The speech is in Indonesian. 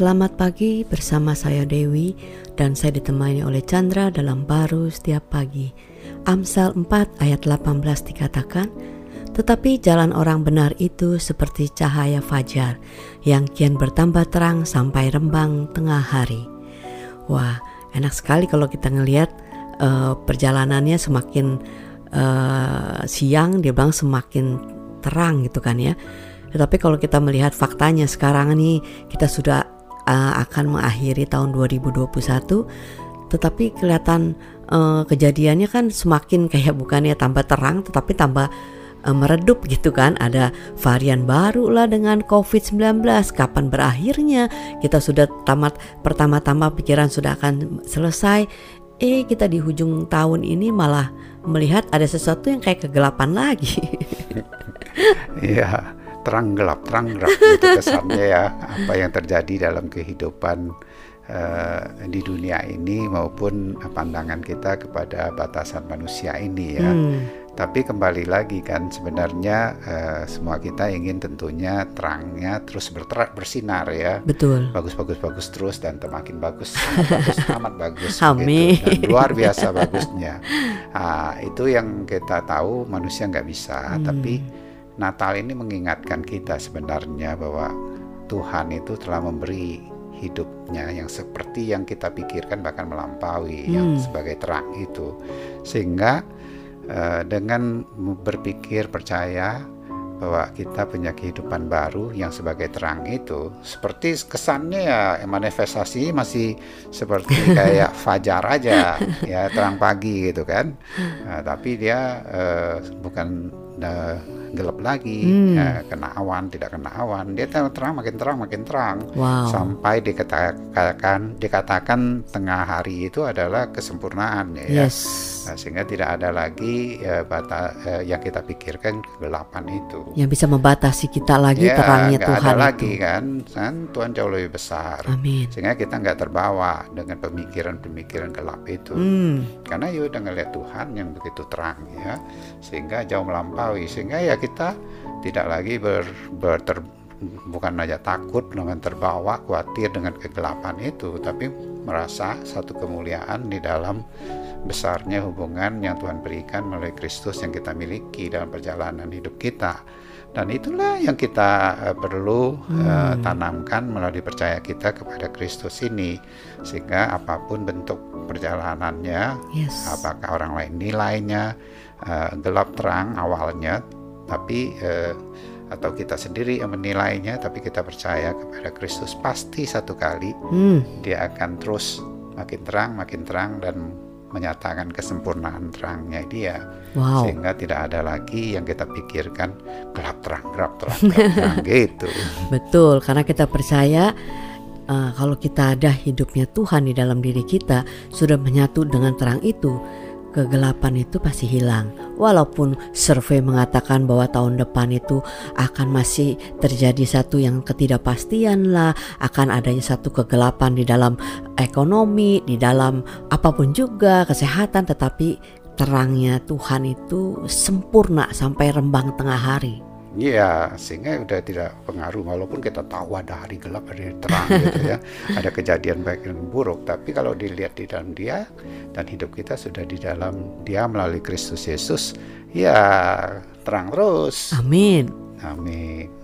Selamat pagi bersama saya Dewi dan saya ditemani oleh Chandra dalam baru setiap pagi. Amsal 4 ayat 18 dikatakan, Tetapi jalan orang benar itu seperti cahaya fajar yang kian bertambah terang sampai rembang tengah hari. Wah, enak sekali kalau kita ngelihat uh, perjalanannya semakin uh, siang, dia bilang semakin terang gitu kan ya. Tetapi kalau kita melihat faktanya sekarang ini kita sudah uh, akan mengakhiri tahun 2021 tetapi kelihatan uh, kejadiannya kan semakin kayak bukannya tambah terang tetapi tambah uh, meredup gitu kan. Ada varian baru lah dengan COVID-19 kapan berakhirnya? Kita sudah tamat pertama-tama pikiran sudah akan selesai. Eh kita di hujung tahun ini malah melihat ada sesuatu yang kayak kegelapan lagi. Iya terang gelap terang gelap gitu kesannya ya apa yang terjadi dalam kehidupan uh, di dunia ini maupun pandangan kita kepada batasan manusia ini ya. Hmm. Tapi kembali lagi kan sebenarnya uh, semua kita ingin tentunya terangnya terus berterak bersinar ya. Betul. Bagus bagus bagus terus dan makin bagus amat bagus amat bagus. Amin. Gitu. Dan luar biasa bagusnya. Nah, itu yang kita tahu manusia nggak bisa hmm. tapi Natal ini mengingatkan kita sebenarnya bahwa Tuhan itu telah memberi hidupnya yang seperti yang kita pikirkan bahkan melampaui hmm. yang sebagai terang itu sehingga uh, dengan berpikir percaya bahwa kita punya kehidupan baru yang sebagai terang itu seperti kesannya ya manifestasi masih seperti kayak fajar aja ya terang pagi gitu kan uh, tapi dia uh, bukan uh, gelap lagi, hmm. ya, kena awan, tidak kena awan. Dia terang makin terang makin terang wow. sampai dikatakan dikatakan tengah hari itu adalah kesempurnaan ya. Yes. Nah, sehingga tidak ada lagi ya, bata, eh, yang kita pikirkan kegelapan itu. Yang bisa membatasi kita lagi ya, terangnya Tuhan ada itu. lagi kan, kan Tuhan jauh lebih besar. Amin. Sehingga kita nggak terbawa dengan pemikiran-pemikiran gelap itu. Hmm. Karena ya udah ngeliat Tuhan yang begitu terang ya, sehingga jauh melampaui. Sehingga ya kita tidak lagi ber, ber ter, bukan saja takut dengan terbawa khawatir dengan kegelapan itu tapi merasa satu kemuliaan di dalam besarnya hubungan yang Tuhan berikan melalui Kristus yang kita miliki dalam perjalanan hidup kita dan itulah yang kita uh, perlu hmm. uh, tanamkan melalui percaya kita kepada Kristus ini sehingga apa pun bentuk perjalanannya yes. apakah orang lain nilainya uh, gelap terang awalnya tapi uh, atau kita sendiri yang menilainya tapi kita percaya kepada Kristus pasti satu kali hmm. dia akan terus makin terang makin terang dan menyatakan kesempurnaan terangnya dia wow. sehingga tidak ada lagi yang kita pikirkan gelap terang gelap terang gelap terang gitu betul karena kita percaya uh, kalau kita ada hidupnya Tuhan di dalam diri kita sudah menyatu dengan terang itu kegelapan itu pasti hilang. Walaupun survei mengatakan bahwa tahun depan itu akan masih terjadi satu yang ketidakpastian lah, akan adanya satu kegelapan di dalam ekonomi, di dalam apa pun juga kesehatan, tetapi terangnya Tuhan itu sempurna sampai rembang tengah hari. Iya, sehingga udah tidak pengaruh walaupun kita tahu ada hari gelap, hari terang gitu ya. Ada kejadian baik dan buruk, tapi kalau dilihat di dalam Dia dan hidup kita sudah di dalam Dia melalui Kristus Yesus, ya terang terus. Amin. Amin.